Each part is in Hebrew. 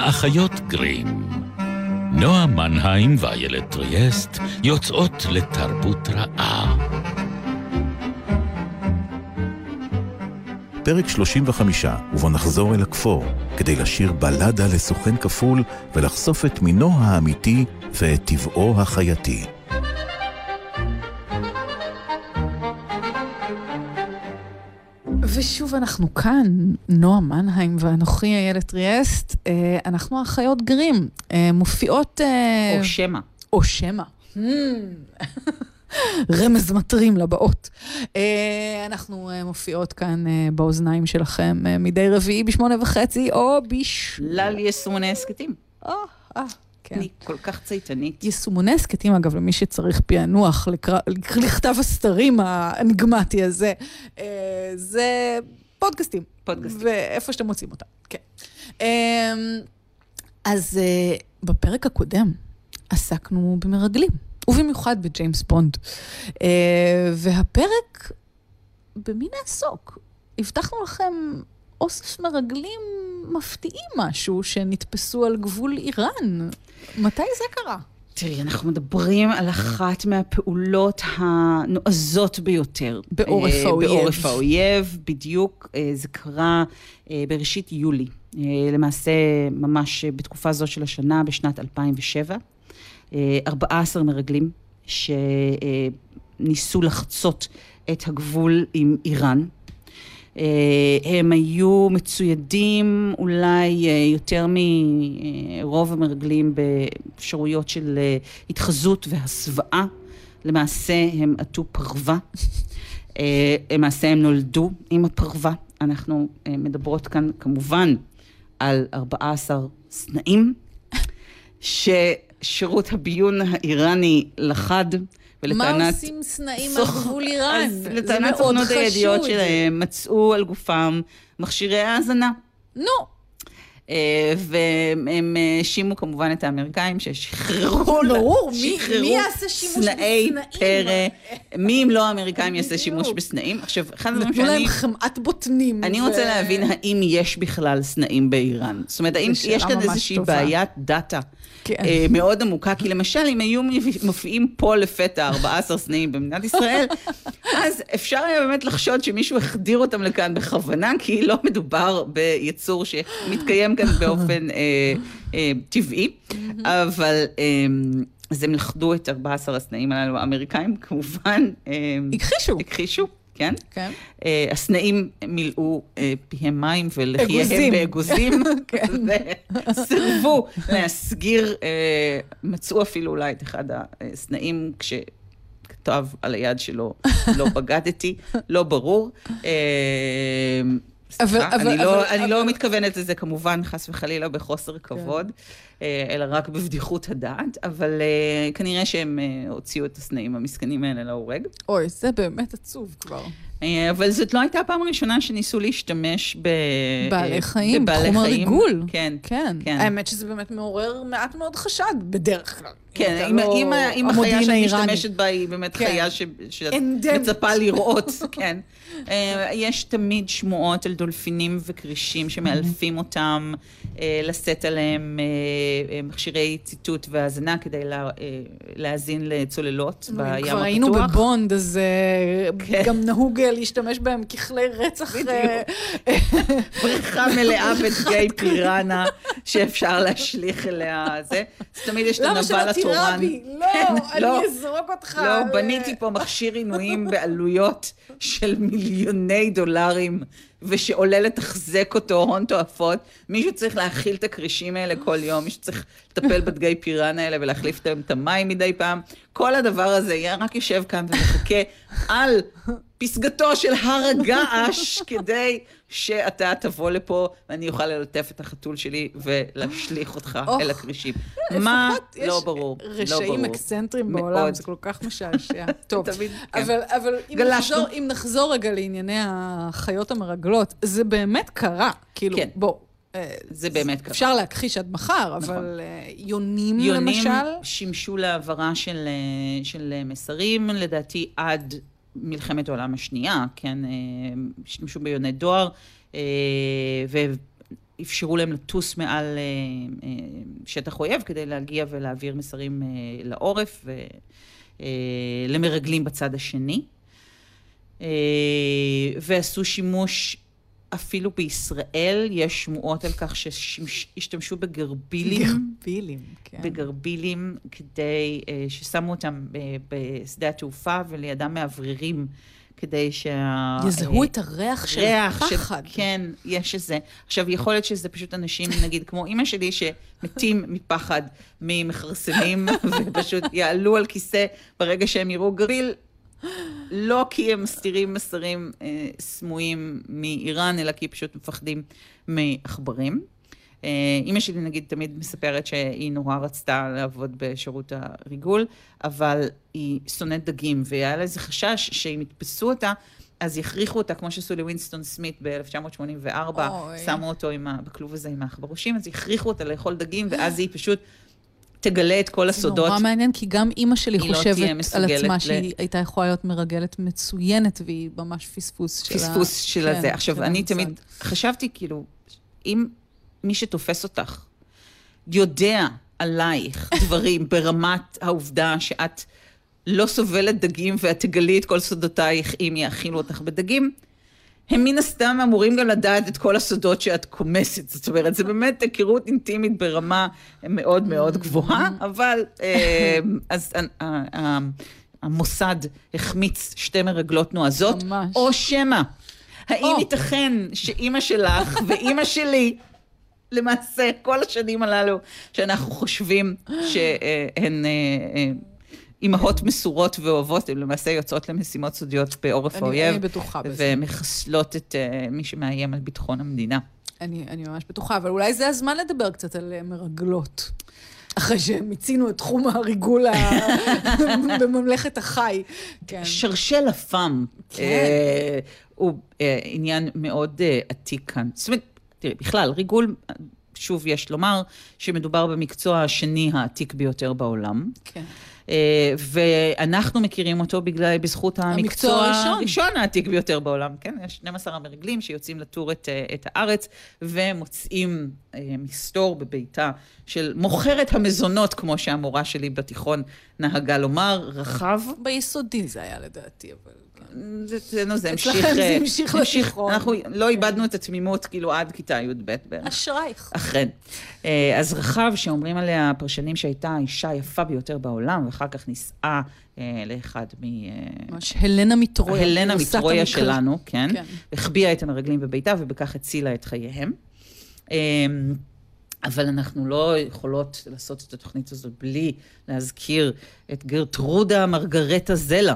האחיות גרים. נועה מנהיים ואיילת טריאסט יוצאות לתרבות רעה. פרק 35, ובו נחזור אל הכפור, כדי לשיר בלדה לסוכן כפול ולחשוף את מינו האמיתי ואת טבעו החייתי. ושוב אנחנו כאן, נועה מנהיים ואנוכי איילת ריאסט, אה, אנחנו האחיות גרים, אה, מופיעות... אה, או שמא. או שמא. Hmm. רמז מטרים לבאות. אנחנו מופיעות כאן באוזניים שלכם מדי רביעי בשמונה וחצי, או בש... ליל יישומוני הסכתים. כן. אני כל כך צייתנית. יישומוני הסכתים, אגב, למי שצריך פענוח לכתב הסתרים האנגמטי הזה, זה פודקאסטים. פודקאסטים. ואיפה שאתם מוצאים אותם, כן. אמ, אז אה, בפרק הקודם עסקנו במרגלים, ובמיוחד בג'יימס בונד. אה, והפרק, במי נעסוק? הבטחנו לכם אוסף מרגלים מפתיעים משהו, שנתפסו על גבול איראן. מתי זה קרה? תראי, אנחנו מדברים על אחת מהפעולות הנועזות ביותר. בעורף אה, האויב. בעורף האויב, בדיוק. אה, זה קרה אה, בראשית יולי. למעשה, ממש בתקופה זו של השנה, בשנת 2007. 14 מרגלים שניסו לחצות את הגבול עם איראן. אה, הם היו מצוידים אולי אה, יותר מרוב המרגלים באפשרויות של אה, התחזות והסוואה. למעשה הם עטו פרווה. למעשה הם נולדו עם הפרווה. אנחנו מדברות כאן כמובן על 14 סנאים, ששירות הביון האיראני לחד. ולטענת... מה עושים סנאים על גבול איראן? אז לטענת סוכנות הידיעות שלהם, מצאו על גופם מכשירי האזנה. נו. אה, והם האשימו כמובן את האמריקאים ששחררו, ברור, מי, מי יעשה שימוש בסנאים? פרא, מי אם לא האמריקאים יעשה שימוש בסנאים? עכשיו, אחד הדברים שאני... נתנו להם חמאת בוטנים. אני רוצה להבין האם יש בכלל סנאים באיראן. זאת אומרת, האם יש כאן איזושהי בעיית דאטה כן. אה, מאוד עמוקה, כי למשל, אם היו מופיעים פה לפתע 14 סנאים במדינת ישראל, אז אפשר היה באמת לחשוד שמישהו החדיר אותם לכאן בכוונה, כי לא מדובר ביצור שמתקיים כאן באופן אה, אה, טבעי, אבל... אה, אז הם לכדו את 14 הסנאים הללו, האמריקאים כמובן... אה, הכחישו. הכחישו. כן? כן. Uh, הסנאים מילאו uh, פיהם מים ולחייהם באגוזים, כן. וסירבו להסגיר, uh, מצאו אפילו אולי את אחד הסנאים כשכתב על היד שלו, לא בגדתי, לא ברור. Uh, סליחה, אני, לא, אבל, אני לא אבל... לא מתכוונת לזה כמובן, חס וחלילה, בחוסר כן. כבוד, כן. אלא רק בבדיחות הדעת, אבל uh, כנראה שהם uh, הוציאו את הסנאים המסכנים האלה להורג. אוי, זה באמת עצוב כבר. אבל זאת לא הייתה הפעם הראשונה שניסו להשתמש ב... בעלי חיים, בתחום הריגול. כן, כן. כן. האמת שזה באמת מעורר מעט מאוד חשד, בדרך כלל. כן, אם, לא אם, אם החיה שאת משתמשת בה היא באמת כן. חיה ש, שאת מצפה לראות, כן. אה, יש תמיד שמועות על דולפינים וכרישים שמאלפים אותם, אה, לשאת עליהם אה, מכשירי ציטוט והאזנה כדי לה, להאזין לצוללות בים הפתוח. כבר היינו בבונד, אז כן. גם נהוג להשתמש בהם ככלי רצח. בדיוק. בריכה מלאה בדגי פיראנה שאפשר להשליך אליה זה. אז תמיד יש את הנבל התורן. למה שלא תירה בי? לא, כן, אני לא. אזרוק אותך. לא, בניתי פה מכשיר עינויים בעלויות של מיליוני דולרים, ושעולה לתחזק אותו הון תועפות. מישהו צריך להאכיל את הכרישים האלה כל יום, מישהו צריך לטפל בדגי פיראן האלה ולהחליף להם את המים מדי פעם. כל הדבר הזה יהיה רק יושב כאן ומחכה על פסגתו של הר הגעש, כדי שאתה תבוא לפה ואני אוכל ללטף את החתול שלי ולהשליך אותך אל הכרישים. מה? לא ברור. לא רשעים אקסצנטרים בעולם, זה כל כך משעשע. טוב, תמיד, כן. אבל אם נחזור רגע לענייני החיות המרגלות, זה באמת קרה. כאילו, כן. בוא. אה, זה באמת קרה. אפשר להכחיש עד מחר, נכון. אבל אה, יונים, למשל? יונים שימשו להעברה של, אה, של מסרים, לדעתי עד מלחמת העולם השנייה, כן, השתמשו ביוני דואר, אפשרו להם לטוס מעל אה, אה, שטח אויב כדי להגיע ולהעביר מסרים אה, לעורף ולמרגלים בצד השני. ועשו שימוש אפילו בישראל יש שמועות על כך שהשתמשו בגרבילים. גרבילים, כן. בגרבילים, כדי ששמו אותם בשדה התעופה ולידם מאווררים. כדי שה... יזהו את הריח של הפחד. כן, יש איזה. עכשיו, יכול להיות שזה פשוט אנשים, נגיד, כמו אימא שלי, שמתים מפחד ממכרסמים, ופשוט יעלו על כיסא ברגע שהם יראו גריל, לא כי הם מסתירים מסרים אה, סמויים מאיראן, אלא כי פשוט מפחדים מעכברים. אה, אימא שלי נגיד תמיד מספרת שהיא נורא רצתה לעבוד בשירות הריגול, אבל היא שונאת דגים, והיה לה איזה חשש שאם יתפסו אותה, אז יכריחו אותה, כמו שעשו לווינסטון סמית ב-1984, שמו אותו עם ה, בכלוב הזה עם העכברושים, אז יכריחו אותה לאכול דגים, ואז היא פשוט תגלה את כל הסודות. זה נורא מעניין, כי גם אימא שלי לא חושבת לא על עצמה ל... שהיא הייתה יכולה להיות מרגלת מצוינת, והיא ממש פספוס של ה... פספוס של כן, הזה. עכשיו, אני תמיד חשבתי, כאילו, אם מי שתופס אותך יודע עלייך דברים ברמת העובדה שאת לא סובלת דגים ואת תגלי את כל סודותייך אם יאכילו אותך בדגים, הם מן הסתם אמורים גם לדעת את כל הסודות שאת קומסת. זאת אומרת, זה באמת היכרות אינטימית ברמה מאוד מאוד גבוהה, אבל אה, אז אה, אה, המוסד החמיץ שתי מרגלות נועזות, ממש. או שמא. האם ייתכן שאימא שלך ואימא שלי למעשה, כל השנים הללו שאנחנו חושבים שהן אימהות מסורות ואוהבות, הן למעשה יוצאות למשימות סודיות בעורף האויב. אני בטוחה בזה. ומחסלות את אה, מי שמאיים על ביטחון המדינה. אני, אני ממש בטוחה, אבל אולי זה הזמן לדבר קצת על מרגלות. אחרי שמיצינו את תחום הריגול בממלכת החי. כן. שרשל אפם. כן. הוא עניין מאוד עתיק כאן. זאת אומרת, תראי, בכלל, ריגול, שוב יש לומר, שמדובר במקצוע השני העתיק ביותר בעולם. כן. אה, ואנחנו מכירים אותו בגלל, בזכות המקצוע, הראשון העתיק ביותר בעולם. כן, יש 12 המרגלים שיוצאים לטור את, אה, את הארץ ומוצאים אה, מסתור בביתה של מוכרת המזונות, כמו שהמורה שלי בתיכון נהגה לומר, רחב. ביסודי זה היה לדעתי, אבל... אצלנו זה המשיך... אצלכם זה המשיך לתיכון. אנחנו לא איבדנו את התמימות כאילו עד כיתה י"ב בערך. אשרייך. אכן. אה, אז רחב, שאומרים עליה פרשנים שהייתה האישה היפה ביותר בעולם, ואחר כך נישאה אה, לאחד מ... ממש הלנה מטרויה. הלנה מטרויה שלנו, כן. כן. החביאה את המרגלים בביתה, ובכך הצילה את חייהם. אמ, אבל אנחנו לא יכולות לעשות את התוכנית הזאת בלי להזכיר את גרטרודה מרגרטה זלה.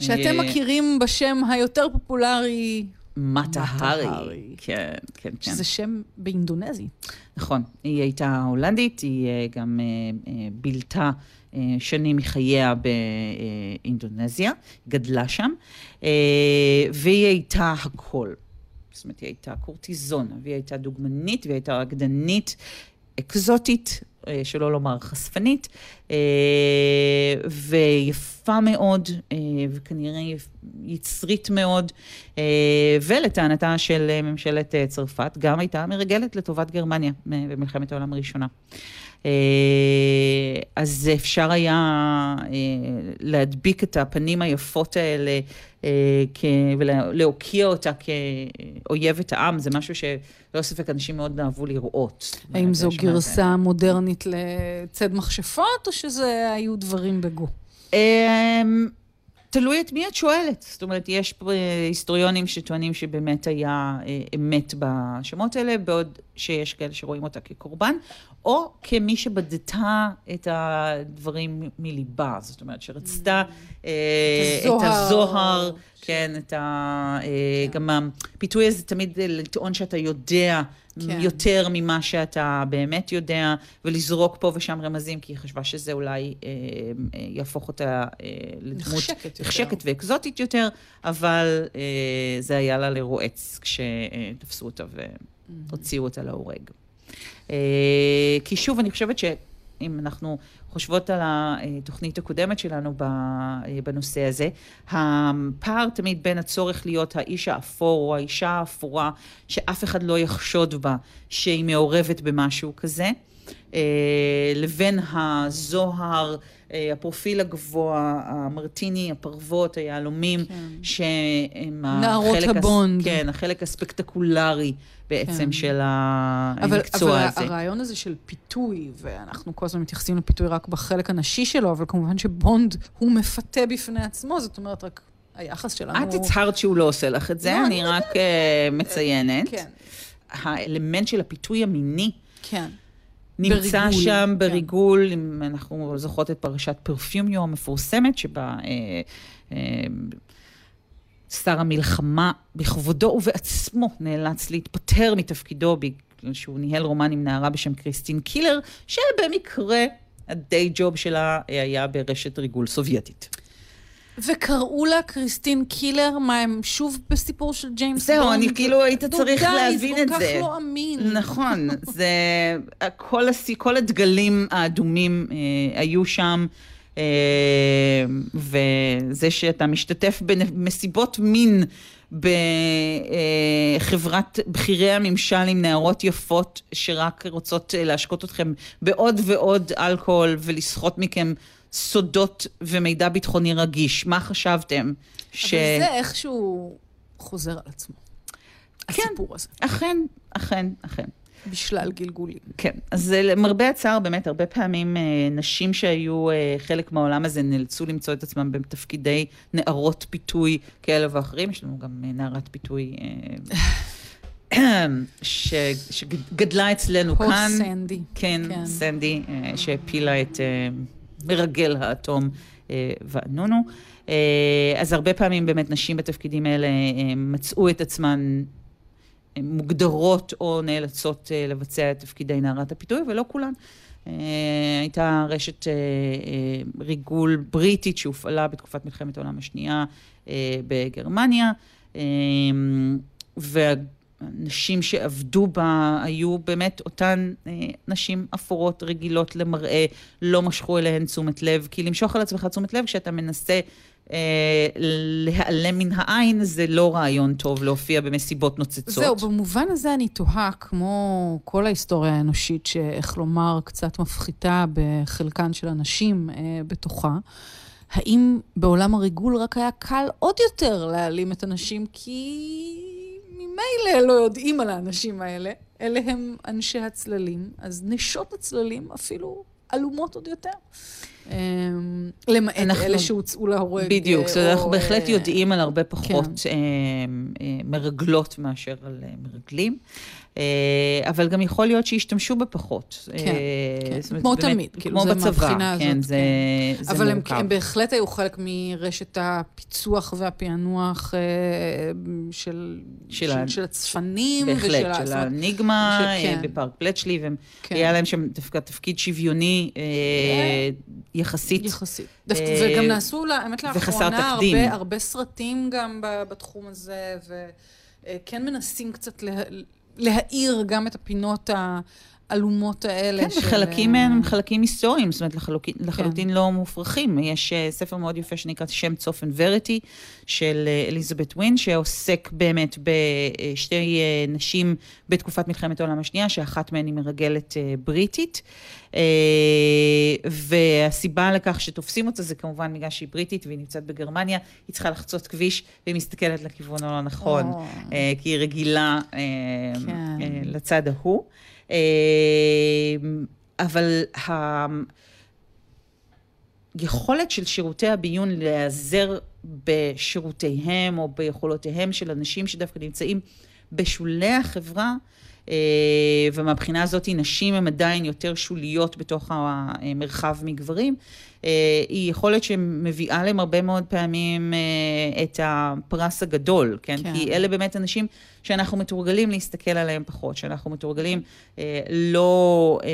שאתם מכירים בשם היותר פופולרי... מטה הארי. כן, כן, כן. שזה שם באינדונזי. נכון. היא הייתה הולנדית, היא אה, גם אה, אה, בילתה שנים מחייה באינדונזיה, גדלה שם, והיא הייתה הכל. זאת אומרת, היא הייתה קורטיזונה, והיא הייתה דוגמנית, והיא הייתה רקדנית, אקזוטית, אה, שלא לומר חשפנית, אה, ויפה מאוד, אה, וכנראה יצרית מאוד, ולטענתה של ממשלת צרפת, גם הייתה מרגלת לטובת גרמניה במלחמת העולם הראשונה. אז אפשר היה להדביק את הפנים היפות האלה ולהוקיע אותה כאויבת העם, זה משהו שללא ספק אנשים מאוד אהבו לראות. האם זו גרסה מודרנית לצד מכשפות, או שזה היו דברים בגו? תלוי את מי את שואלת. זאת אומרת, יש פה היסטוריונים שטוענים שבאמת היה אה, אמת בשמות האלה, בעוד שיש כאלה שרואים אותה כקורבן, או כמי שבדתה את הדברים מליבה. זאת אומרת, שרצתה mm. אה, את הזוהר, כן, את ה... אה, כן. גם הפיתוי הזה תמיד לטעון שאתה יודע. כן. יותר ממה שאתה באמת יודע, ולזרוק פה ושם רמזים, כי היא חשבה שזה אולי אה, אה, יהפוך אותה אה, לדמות נחשקת ואקזוטית יותר, אבל אה, זה היה לה לרועץ כשתפסו אותה והוציאו אותה להורג. אה, כי שוב, אני חושבת ש... אם אנחנו חושבות על התוכנית הקודמת שלנו אה, בנושא הזה, הפער תמיד בין הצורך להיות האיש האפור או האישה האפורה, שאף אחד לא יחשוד בה שהיא מעורבת במשהו כזה, לבין הזוהר, אה, הפרופיל הגבוה, המרטיני, הפרוות, היהלומים, כן. שהם נערות החלק הס- הבונד. כן, החלק הספקטקולרי בעצם כן. של אבל, המקצוע אבל הזה. הרעיון הזה של פיתוי, ואנחנו כל הזמן מתייחסים לפיתוי רק בחלק הנשי שלו, אבל כמובן שבונד הוא מפתה בפני עצמו, זאת אומרת, רק היחס שלנו... את הצהרת שהוא לא עושה לך את זה, לא, אני רק אה, מציינת. כן, האלמנט של הפיתוי המיני כן. נמצא בריגול, שם כן. בריגול, אם אנחנו זוכרות את פרשת פרפיומיו המפורסמת, שבה אה, אה, שר המלחמה בכבודו ובעצמו נאלץ להתפטר מתפקידו בגלל שהוא ניהל רומן עם נערה בשם קריסטין קילר, שבמקרה הדיי ג'וב שלה היה ברשת ריגול סובייטית. וקראו לה קריסטין קילר, מה הם שוב בסיפור של ג'יימס זהו, בונד? אני כאילו היית צריך די, להבין את כל זה. כך לא אמין. נכון, זה... כל. כל הדגלים האדומים אה, היו שם, אה, וזה שאתה משתתף במסיבות מין בחברת בכירי הממשל עם נערות יפות שרק רוצות אה, להשקות אתכם בעוד ועוד אלכוהול ולסחוט מכם סודות ומידע ביטחוני רגיש. מה חשבתם? ש... אבל זה איכשהו חוזר על עצמו. כן. הסיפור הזה, אכן, אכן, אכן. בשלל גלגולים. כן, אז למרבה הצער, באמת, הרבה פעמים אה, נשים שהיו אה, חלק מהעולם הזה נאלצו למצוא את עצמם בתפקידי נערות פיתוי כאלה ואחרים. יש לנו גם אה, נערת פיתוי ש, שגדלה אצלנו כאן. סנדי. כן, כן. סנדי, שהפילה את מרגל האטום אה, ואנונו. אה, אז הרבה פעמים באמת נשים בתפקידים האלה אה, מצאו את עצמן מוגדרות או נאלצות לבצע את תפקידי נערת הפיתוי, ולא כולן. הייתה רשת ריגול בריטית שהופעלה בתקופת מלחמת העולם השנייה בגרמניה, אה, והנשים שעבדו בה היו באמת אותן אה, נשים אפורות רגילות למראה, לא משכו אליהן תשומת לב, כי למשוך על עצמך תשומת לב כשאתה מנסה אה, להיעלם מן העין, זה לא רעיון טוב להופיע במסיבות נוצצות. זהו, במובן הזה אני תוהה, כמו כל ההיסטוריה האנושית, שאיך לומר, קצת מפחיתה בחלקן של הנשים אה, בתוכה, האם בעולם הריגול רק היה קל עוד יותר להעלים את הנשים, כי ממילא לא יודעים על האנשים האלה, אלה הם אנשי הצללים, אז נשות הצללים אפילו עלומות עוד יותר. אה, למעט אנחנו- אלה שהוצאו להורג. בדיוק, אה, זאת אומרת, אנחנו בהחלט אה, יודעים על הרבה פחות כן. אה, אה, מרגלות מאשר על מרגלים, אבל גם יכול להיות שישתמשו בפחות. כן, אה, כן. אומרת, כמו באמת, תמיד, כאילו, כמו זה בצבא, מהבחינה כן, הזאת, זה זה אבל הם, מורכב. הם בהחלט היו חלק מרשת הפיצוח והפענוח אה, של, של של, ה- של הצפנים. בהחלט, של האניגמה אה, כן. בפארק פלצ'לי, והם- כן. להם שם דווקא תפקיד שוויוני אה, יחסית. יחסית. אה, וגם נעשו, האמת לאחרונה. הרבה, סרטים גם בתחום הזה, וכן מנסים קצת להאיר גם את הפינות העלומות האלה. כן, של, וחלקים אה, מהם הם חלקים היסטוריים, זאת אומרת, לחלוטין, כן. לחלוטין לא מופרכים. יש אה, ספר מאוד יפה שנקרא שם צופן וריטי, של אה, אליזבת ווין, שעוסק באמת בשתי אה, נשים בתקופת מלחמת העולם השנייה, שאחת מהן היא מרגלת אה, בריטית. אה, והסיבה לכך שתופסים אותה זה כמובן בגלל שהיא בריטית והיא נמצאת בגרמניה, היא צריכה לחצות כביש והיא מסתכלת לכיוון הלא נכון, או. אה, כי היא רגילה אה, כן. אה, לצד ההוא. אה, אבל היכולת של שירותי הביון להיעזר בשירותיהם או ביכולותיהם של אנשים שדווקא נמצאים בשולי החברה, ומהבחינה הזאת נשים הן עדיין יותר שוליות בתוך המרחב מגברים, אה, היא יכולת שמביאה להם הרבה מאוד פעמים אה, את הפרס הגדול, כן? כן. כי אלה באמת אנשים שאנחנו מתורגלים להסתכל עליהם פחות, שאנחנו מתורגלים אה, לא אה,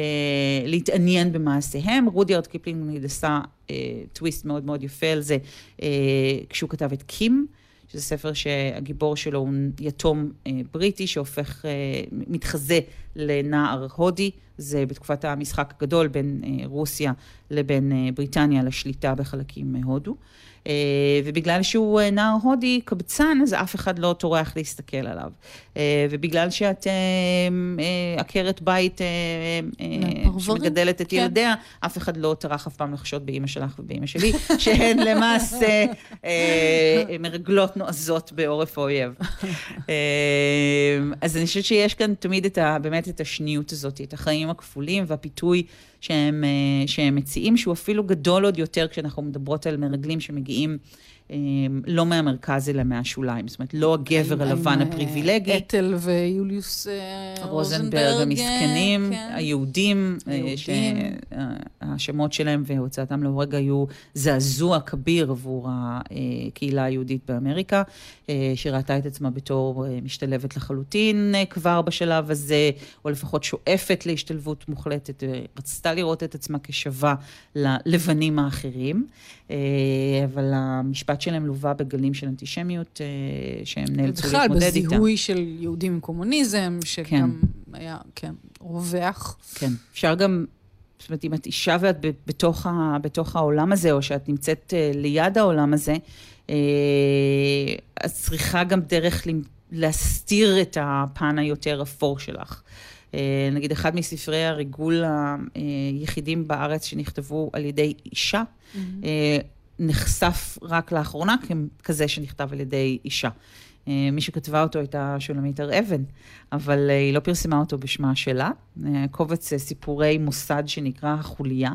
להתעניין במעשיהם. רודיארד קיפלינג עשה אה, טוויסט מאוד מאוד יפה על זה, אה, כשהוא כתב את קים. שזה ספר שהגיבור שלו הוא יתום אה, בריטי שהופך, אה, מתחזה לנער הודי זה בתקופת המשחק הגדול בין אה, רוסיה לבין אה, בריטניה לשליטה בחלקים מהודו. אה, ובגלל שהוא נער הודי קבצן, אז אף אחד לא טורח להסתכל עליו. ובגלל שאת עקרת בית שמגדלת את כן. ילדיה, אף אחד לא טרח אף פעם לחשוד באימא שלך ובאימא שלי, שהן למעשה מרגלות נועזות בעורף האויב. אז אני חושבת שיש כאן תמיד את ה, באמת את השניות הזאת, את החיים הכפולים והפיתוי שהם, אה, שהם מציעים, שהוא אפילו גדול עוד יותר כשאנחנו מדברות על מרגלים שמגיעים לא מהמרכז אלא מהשוליים. זאת אומרת, לא הגבר הלבן אה, הפריבילגי. אתל ויוליוס אה, רוזנברג המסכנים, כן. היהודים, אה. שהשמות שלהם והוצאתם להורג היו זעזוע כביר עבור הקהילה היהודית באמריקה, אה, שראתה את עצמה בתור אה, משתלבת לחלוטין אה, כבר בשלב הזה, או לפחות שואפת להשתלבות מוחלטת, אה, רצתה לראות את עצמה כשווה ללבנים האחרים, אה, אבל המשפט שלהם לווה בגלים של אנטישמיות אה, שהם נאלצו בכלל, להתמודד איתם. בזיהוי של יהודים עם קומוניזם, שגם היה, כן, רווח. כן, אפשר גם, זאת אומרת, אם את אישה ואת בתוך, ה, בתוך העולם הזה, או שאת נמצאת אה, ליד העולם הזה, אה, את צריכה גם דרך להסתיר את הפן היותר אפור שלך. נגיד, אחד מספרי הריגול היחידים בארץ שנכתבו על ידי אישה, אה, נחשף רק לאחרונה ככזה שנכתב על ידי אישה. אה, מי שכתבה אותו הייתה שולמית הר אבן, אבל אה, היא לא פרסמה אותו בשמה שלה. אה, קובץ סיפורי מוסד שנקרא החוליה.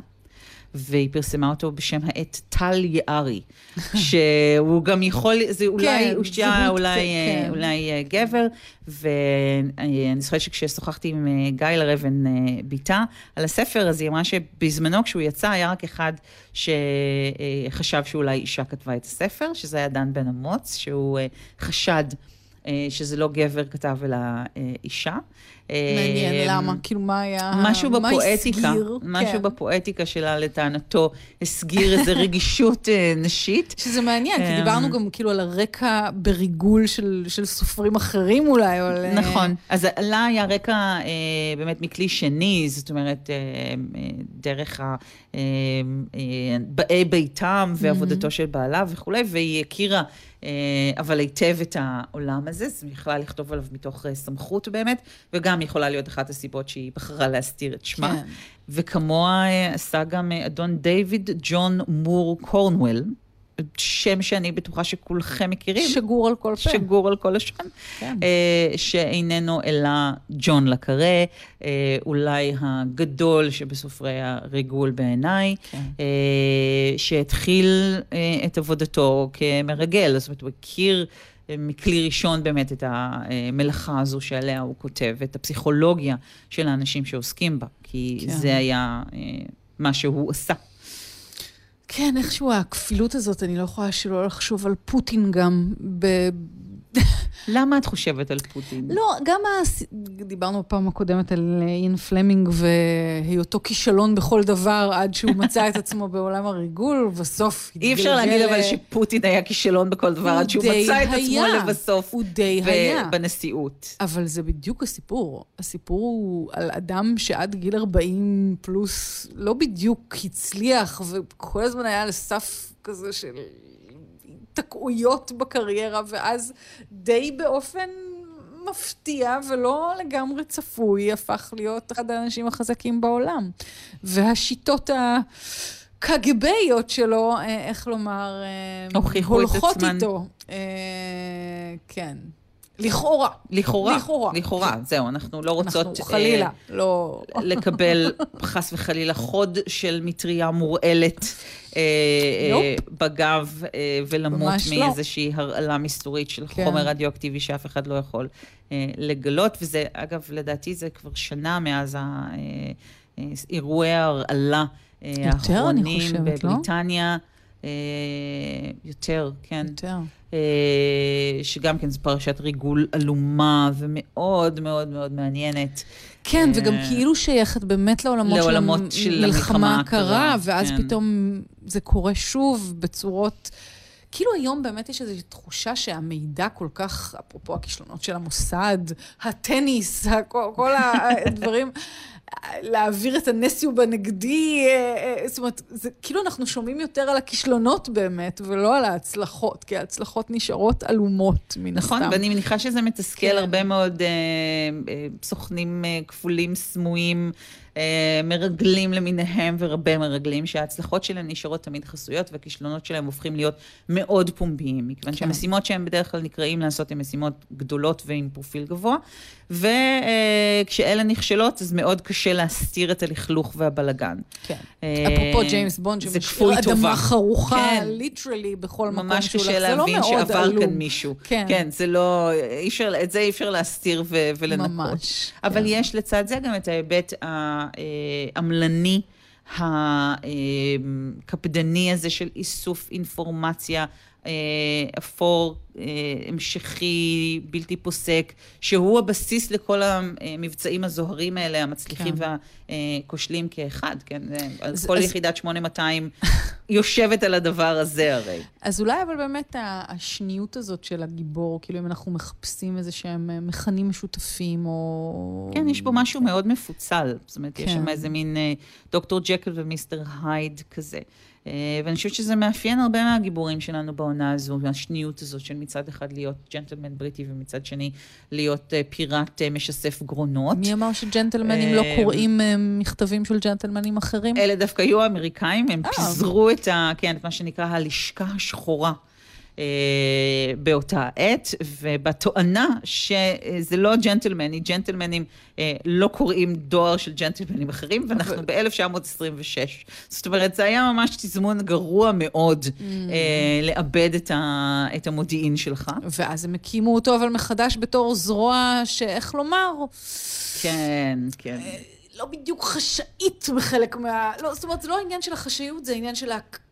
והיא פרסמה אותו בשם העט טל יערי, שהוא גם יכול, זה אולי, כן, זהות אולי, קצת, אה, כן. אולי אה, גבר, ואני זוכרת שכששוחחתי עם אה, גיא לרבן בתה על הספר, אז היא אמרה שבזמנו כשהוא יצא היה רק אחד שחשב שאולי אישה כתבה את הספר, שזה היה דן בן אמוץ, שהוא חשד שזה לא גבר כתב אלא אה, אישה. מעניין, אה, למה? כאילו, מה היה... משהו בפואטיקה? משהו כן. בפואטיקה שלה, לטענתו, הסגיר איזו רגישות אה, נשית. שזה מעניין, כי דיברנו גם כאילו על הרקע בריגול של, של סופרים אחרים אולי, או על... אה, נכון. אז לה היה רקע אה, באמת מכלי שני, זאת אומרת, אה, אה, דרך ה... אה, אה, באי ביתם ועבודתו של בעלה וכולי, והיא הכירה, אה, אבל היטב את העולם הזה, אז היא יכלה לכתוב עליו מתוך אה, סמכות באמת, וגם יכולה להיות אחת הסיבות שהיא בחרה להסתיר את שמה. כן. וכמוה אה, עשה גם אה, אדון דיוויד ג'ון מור קורנוול, שם שאני בטוחה שכולכם מכירים. שגור על כל פה. שגור על כל לשון, כן. אה, שאיננו אלא ג'ון לקארה, אה, אולי הגדול שבסופרי הריגול בעיניי, כן. אה, שהתחיל אה, את עבודתו כמרגל, זאת אומרת, הוא הכיר מכלי ראשון באמת את המלאכה הזו שעליה הוא כותב, את הפסיכולוגיה של האנשים שעוסקים בה, כי כן. זה היה מה שהוא עשה. כן, איכשהו הכפילות הזאת, אני לא יכולה שלא לחשוב על פוטין גם ב... למה את חושבת על פוטין? לא, גם הס... דיברנו בפעם הקודמת על איין פלמינג והיותו כישלון בכל דבר עד שהוא מצא את עצמו בעולם הריגול, ובסוף אי אפשר להגיד אבל שפוטין היה כישלון בכל דבר, עד שהוא מצא את עצמו. לבסוף הוא די ב- היה. בנשיאות. אבל זה בדיוק הסיפור. הסיפור הוא על אדם שעד גיל 40 פלוס לא בדיוק הצליח, וכל הזמן היה על סף כזה של תקעויות בקריירה, ואז די באופן מפתיע ולא לגמרי צפוי, הפך להיות אחד האנשים החזקים בעולם. והשיטות ה... קגבאיות שלו, אה, איך לומר, אה, הוכיחו את הולכות עצמן. איתו. אה, כן. לכאורה. לכאורה, לכאורה. לכאורה, זהו, אנחנו לא רוצות... אנחנו חלילה, אה, לא... לקבל חס וחלילה חוד של מטריה מורעלת אה, אה, בגב אה, ולמות לא. מאיזושהי הרעלה מסתורית של כן. חומר רדיואקטיבי שאף אחד לא יכול אה, לגלות. וזה, אגב, לדעתי זה כבר שנה מאז אה, אה, אירועי ההרעלה אה, האחרונים חושבת, לא? אה, יותר, כן. יותר. אה, שגם כן זו פרשת ריגול עלומה ומאוד מאוד מאוד מעניינת. כן, אה, וגם כאילו שייכת באמת לעולמות, לעולמות של של המלחמה הקרה, הקרה, ואז כן. פתאום זה קורה שוב בצורות... כאילו היום באמת יש איזושהי תחושה שהמידע כל כך, אפרופו הכישלונות של המוסד, הטניס, הכ- כל הדברים, להעביר את הנסיוב הנגדי, אה, אה, זאת אומרת, זה כאילו אנחנו שומעים יותר על הכישלונות באמת, ולא על ההצלחות, כי ההצלחות נשארות עלומות, מן הסתם. נכון, ואני מניחה שזה מתסכל כן. הרבה מאוד אה, אה, סוכנים אה, כפולים, סמויים, מרגלים למיניהם ורבי-מרגלים, שההצלחות שלהם נשארות תמיד חסויות, והכישלונות שלהם הופכים להיות מאוד פומביים, מכיוון כן. שהמשימות שהם בדרך כלל נקראים לעשות הן משימות גדולות ועם פרופיל גבוה, וכשאלה נכשלות, אז מאוד קשה להסתיר את הלכלוך והבלגן. כן. אה, אפרופו ג'יימס בונד, שמשאיר. אדמה חרוכה, כן. literally, בכל מקום ממש שהוא קשה הולך. זה לא להבין מאוד שעבר עלום. כאן מישהו. כן. כן, זה לא, אפשר, את זה אי אפשר להסתיר ו- ולנקות. ממש. אבל כן. יש לצד זה גם את ההיבט העמלני, הקפדני הזה של איסוף אינפורמציה. אפור, אה, המשכי, בלתי פוסק, שהוא הבסיס לכל המבצעים הזוהרים האלה, המצליחים כן. והכושלים כאחד, כן? אז כל אז- יחידת 8200 יושבת על הדבר הזה הרי. אז אולי אבל באמת השניות הזאת של הגיבור, כאילו אם אנחנו מחפשים איזה שהם אה, מכנים משותפים, או... כן, יש בו משהו מאוד מפוצל. זאת אומרת, יש כן. שם איזה מין אה, דוקטור ג'קל ומיסטר הייד כזה. אה, ואני חושבת שזה מאפיין הרבה מהגיבורים שלנו בעונה הזו, השניות הזאת של מצד אחד להיות ג'נטלמן בריטי ומצד שני להיות אה, פיראט אה, משסף גרונות. מי אמר שג'נטלמנים לא אה, קוראים מכתבים של ג'נטלמנים אחרים? אלה דווקא היו האמריקאים, הם. פיזרו את ה... כן, את מה שנקרא הלשכה השחורה. אה, באותה עת, ובתואנה שזה לא ג'נטלמני, ג'נטלמנים אה, לא קוראים דואר של ג'נטלמנים אחרים, ואנחנו אבל- ב-1926. זאת אומרת, זה היה ממש תזמון גרוע מאוד Mm. אה, לאבד את, ה, את המודיעין שלך. ואז הם הקימו אותו אבל מחדש בתור זרוע שאיך לומר, כן, כן. לא בדיוק חשאית בחלק מה... לא, זאת אומרת, זה לא העניין של החשאיות, זה העניין של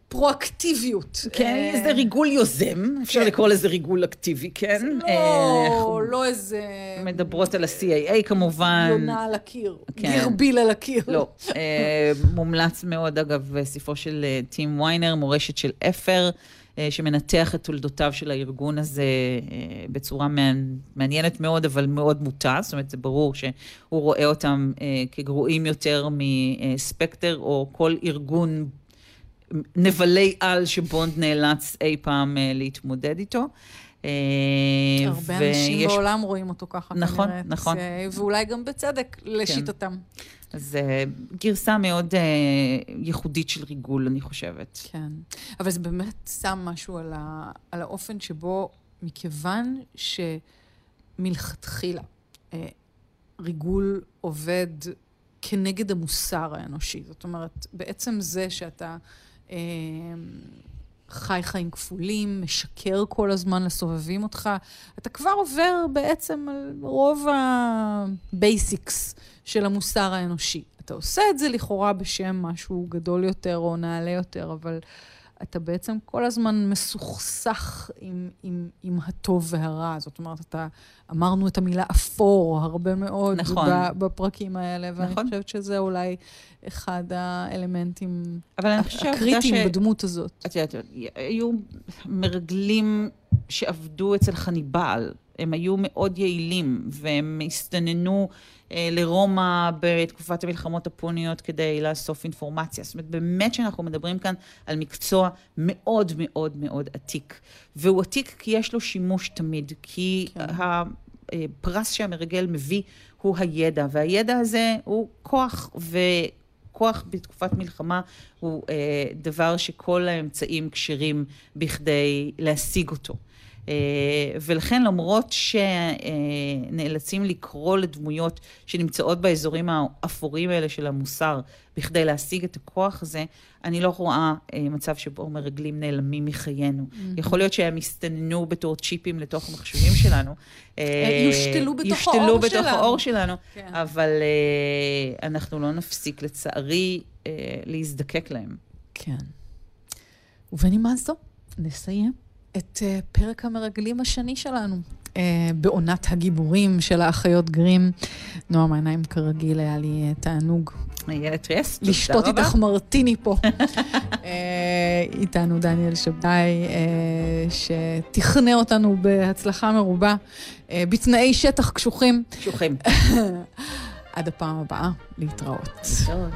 הפרואקטיביות. כן, אה, זה ריגול יוזם, אפשר כן. לקרוא לזה ריגול אקטיבי, כן? לא, אה, לא איזה... מדברות על ה-CIA כמובן. יונה על הקיר. כן. גרביל על הקיר. לא. אה, מומלץ מאוד, אגב, ספרו של טים ויינר, מורשת של אפר, שמנתח את תולדותיו של הארגון הזה בצורה מעניינת מאוד, אבל מאוד מוטה. זאת אומרת, זה ברור שהוא רואה אותם כגרועים יותר מספקטר, או כל ארגון נבלי על שבונד נאלץ אי פעם אה, להתמודד איתו. אה, הרבה אנשים ויש בעולם רואים אותו ככה, נכון, כנראה. נכון. זה- ואולי גם בצדק, לשיטתם. אז אה, גרסה מאוד אה, ייחודית של ריגול, אני חושבת. כן. אבל זה באמת שם משהו על, ה, על האופן שבו, מכיוון שמלכתחילה אה, ריגול עובד כנגד המוסר האנושי, זאת אומרת, בעצם זה שאתה אה, חי חיים כפולים, משקר כל הזמן לסובבים אותך, אתה כבר עובר בעצם על רוב ה basics של המוסר האנושי. אתה עושה את זה לכאורה בשם משהו גדול יותר או נעלה יותר, אבל אתה בעצם כל הזמן מסוכסך עם, עם, עם הטוב והרע. זאת אומרת, אתה, אמרנו את המילה אפור הרבה מאוד נכון. בפרקים האלה, ואני נכון. חושבת שזה אולי אחד האלמנטים הקריטיים ש... בדמות הזאת. את יודעת, היו מרגלים שעבדו אצל חניבעל. הם היו מאוד יעילים, והם הסתננו אה, לרומא בתקופת המלחמות הפוניות כדי לאסוף אינפורמציה. זאת אומרת, באמת שאנחנו מדברים כאן על מקצוע מאוד מאוד מאוד עתיק. והוא עתיק כי יש לו שימוש תמיד, כי כן. הפרס שהמרגל מביא הוא הידע, והידע הזה הוא כוח, ו... כוח בתקופת מלחמה הוא אה, דבר שכל האמצעים כשרים בכדי להשיג אותו. אה, ולכן למרות שנאלצים לקרוא לדמויות שנמצאות באזורים האפורים האלה של המוסר בכדי להשיג את הכוח הזה, אני לא רואה אה, מצב שבו מרגלים נעלמים מחיינו. יכול להיות שהם הסתננו בתור צ'יפים לתוך המחשבים שלנו. אה, יושתלו בתוך יושתלו העור בתוך שלנו. העור שלנו, כן. אבל אנחנו לא נפסיק, לצערי, להזדקק להם. כן. ובנימה זו, נסיים את uh, פרק המרגלים השני שלנו. Uh, בעונת הגיבורים של האחיות גרים. נועם, העיניים כרגיל, היה לי uh, תענוג איילת טריאס, תודה לשתות רבה. איתך מרטיני פה. אה, איתנו דניאל שבתאי, אה, שתכנה אותנו בהצלחה מרובה, אה, בתנאי שטח קשוחים. קשוחים. עד הפעם הבאה, להתראות. להתראות.